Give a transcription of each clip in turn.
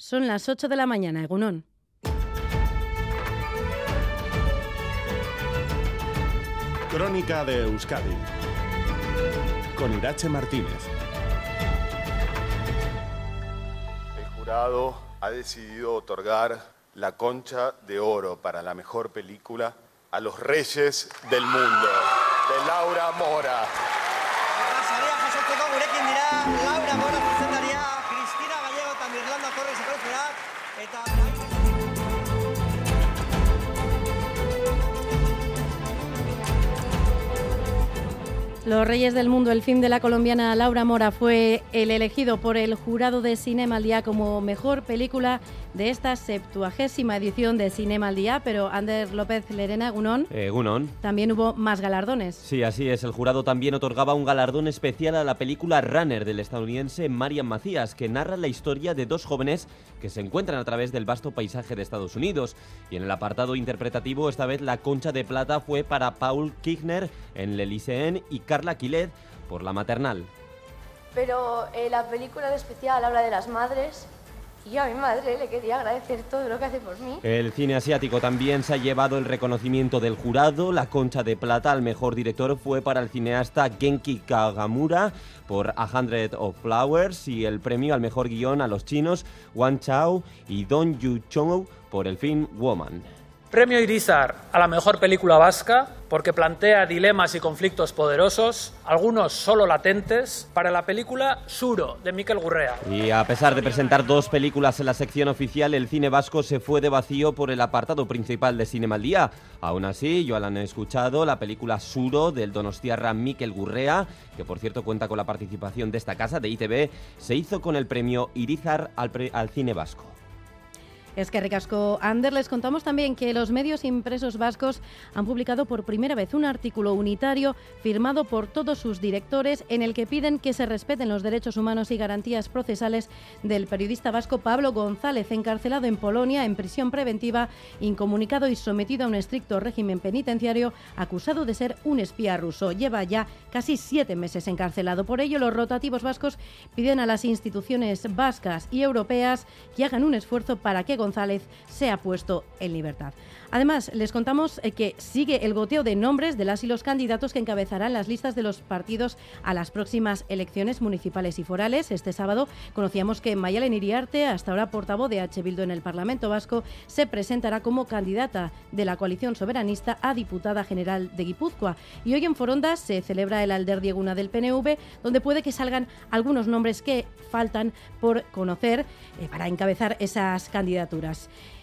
Son las 8 de la mañana, Egunón. Crónica de Euskadi con Irache Martínez. El jurado ha decidido otorgar la concha de oro para la mejor película a los reyes del mundo, de Laura Mora. Los Reyes del Mundo, el film de la colombiana Laura Mora fue el elegido por el jurado de Cinema al Día como mejor película de esta septuagésima edición de Cinema al Día, pero Ander López Lerena, Gunón, Eh, Gunón. también hubo más galardones. Sí, así es. El jurado también otorgaba un galardón especial a la película Runner del estadounidense Marian Macías, que narra la historia de dos jóvenes que se encuentran a través del vasto paisaje de Estados Unidos. Y en el apartado interpretativo, esta vez la concha de plata fue para Paul Kirchner en Le Lycéen y Carla Quilet por La Maternal. Pero eh, la película en especial habla de las madres y yo a mi madre le quería agradecer todo lo que hace por mí. El cine asiático también se ha llevado el reconocimiento del jurado. La concha de plata al mejor director fue para el cineasta Genki Kagamura por A Hundred of Flowers y el premio al mejor guion a los chinos Wang Chao y Don Yu Chong por el film Woman. Premio Irizar a la mejor película vasca porque plantea dilemas y conflictos poderosos, algunos solo latentes, para la película Suro de Miquel Gurrea. Y a pesar de presentar dos películas en la sección oficial, el cine vasco se fue de vacío por el apartado principal de Cinema al Día. Aún así, yo la han escuchado, la película Suro del donostiarra Miquel Gurrea, que por cierto cuenta con la participación de esta casa, de ITV, se hizo con el premio Irizar al cine vasco. Es que ricasco Ander, les contamos también que los medios impresos vascos han publicado por primera vez un artículo unitario firmado por todos sus directores en el que piden que se respeten los derechos humanos y garantías procesales del periodista vasco Pablo González, encarcelado en Polonia en prisión preventiva, incomunicado y sometido a un estricto régimen penitenciario, acusado de ser un espía ruso. Lleva ya casi siete meses encarcelado. Por ello, los rotativos vascos piden a las instituciones vascas y europeas que hagan un esfuerzo para que González sea puesto en libertad. Además, les contamos eh, que sigue el goteo de nombres de las y los candidatos que encabezarán las listas de los partidos a las próximas elecciones municipales y forales. Este sábado conocíamos que Mayalen Iriarte, hasta ahora portavoz de H. Bildu en el Parlamento Vasco, se presentará como candidata de la coalición soberanista a diputada general de Guipúzcoa. Y hoy en Foronda se celebra el Alder Dieguna del PNV, donde puede que salgan algunos nombres que faltan por conocer eh, para encabezar esas candidaturas.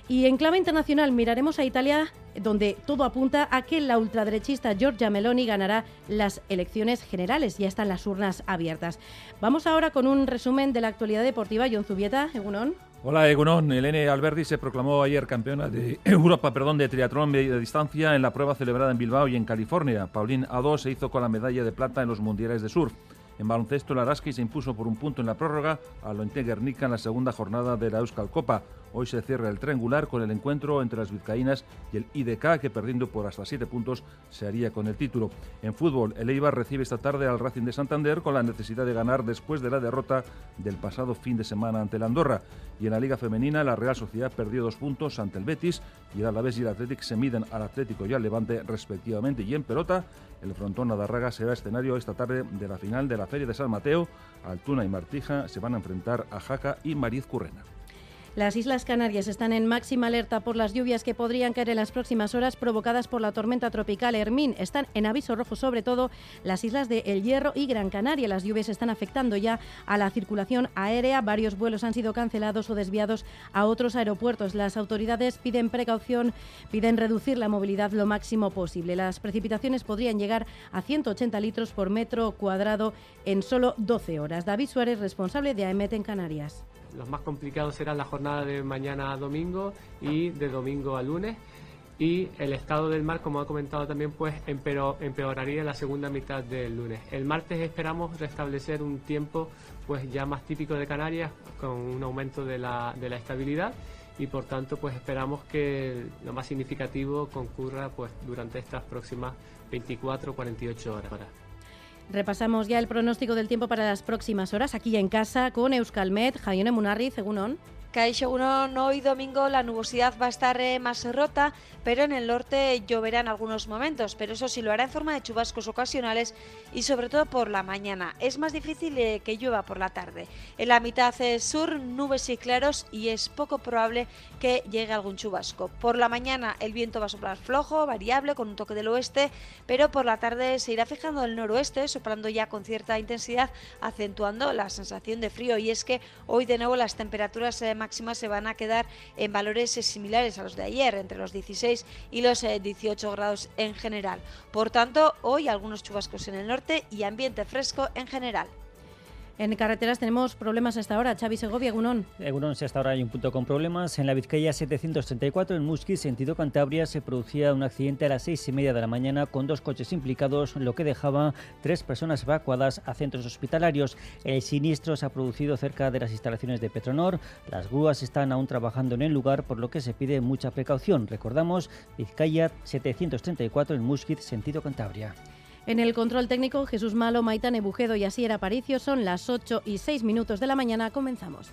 Y en clave internacional miraremos a Italia, donde todo apunta a que la ultraderechista Giorgia Meloni ganará las elecciones generales. Ya están las urnas abiertas. Vamos ahora con un resumen de la actualidad deportiva. John Zubieta, Egunon. Hola Egunon, Elene Alberdi se proclamó ayer campeona de Europa perdón, de triatlón media distancia en la prueba celebrada en Bilbao y en California. Pauline Ado se hizo con la medalla de plata en los mundiales de surf. En baloncesto, el Araski se impuso por un punto en la prórroga a Lointe Guernica en la segunda jornada de la Euskal Copa. Hoy se cierra el triangular con el encuentro entre las vizcaínas y el IDK, que perdiendo por hasta siete puntos se haría con el título. En fútbol, el Eibar recibe esta tarde al Racing de Santander con la necesidad de ganar después de la derrota del pasado fin de semana ante la Andorra. Y en la Liga Femenina, la Real Sociedad perdió dos puntos ante el Betis y el Alavés y el Athletic se miden al Atlético y al Levante respectivamente. Y en pelota, el frontón Adarraga será escenario esta tarde de la final de la Feria de San Mateo. Altuna y Martija se van a enfrentar a Jaca y Mariz Currena. Las Islas Canarias están en máxima alerta por las lluvias que podrían caer en las próximas horas provocadas por la tormenta tropical Hermín. Están en aviso rojo sobre todo las islas de El Hierro y Gran Canaria. Las lluvias están afectando ya a la circulación aérea. Varios vuelos han sido cancelados o desviados a otros aeropuertos. Las autoridades piden precaución, piden reducir la movilidad lo máximo posible. Las precipitaciones podrían llegar a 180 litros por metro cuadrado en solo 12 horas. David Suárez, responsable de AEMET en Canarias. Los más complicados serán la jornada de mañana a domingo y de domingo a lunes. Y el estado del mar, como ha comentado también, pues empeor- empeoraría la segunda mitad del lunes. El martes esperamos restablecer un tiempo pues ya más típico de Canarias, con un aumento de la, estabilidad y por tanto pues esperamos que lo más significativo concurra pues durante estas próximas 24-48 horas. Repasamos ya el pronóstico del tiempo para las próximas horas aquí en casa con Euskalmet, Jaione Munarri, Egunon. Caixo hoy domingo la nubosidad va a estar eh, más rota, pero en el norte lloverá en algunos momentos, pero eso sí lo hará en forma de chubascos ocasionales y sobre todo por la mañana. Es más difícil eh, que llueva por la tarde. En la mitad eh, sur, nubes y claros y es poco probable que llegue algún chubasco. Por la mañana el viento va a soplar flojo, variable, con un toque del oeste, pero por la tarde se irá fijando el noroeste, soplando ya con cierta intensidad, acentuando la sensación de frío. Y es que hoy de nuevo las temperaturas máximas se van a quedar en valores eh, similares a los de ayer, entre los 16 y los 18 eh, grados en general. Por tanto, hoy algunos chubascos en el norte y ambiente fresco en general. En carreteras tenemos problemas hasta ahora. Xavi Segovia. Egunon, si hasta ahora hay un punto con problemas. En la Vizcaya 734, en Musquis, sentido Cantabria, se producía un accidente a las seis y media de la mañana con dos coches implicados, lo que dejaba tres personas evacuadas a centros hospitalarios. El siniestro se ha producido cerca de las instalaciones de Petronor. Las grúas están aún trabajando en el lugar, por lo que se pide mucha precaución. Recordamos, Vizcaya 734, en Musquis, sentido Cantabria. En el control técnico, Jesús Malo, Maitane Bujedo y Asier Aparicio son las 8 y 6 minutos de la mañana. Comenzamos.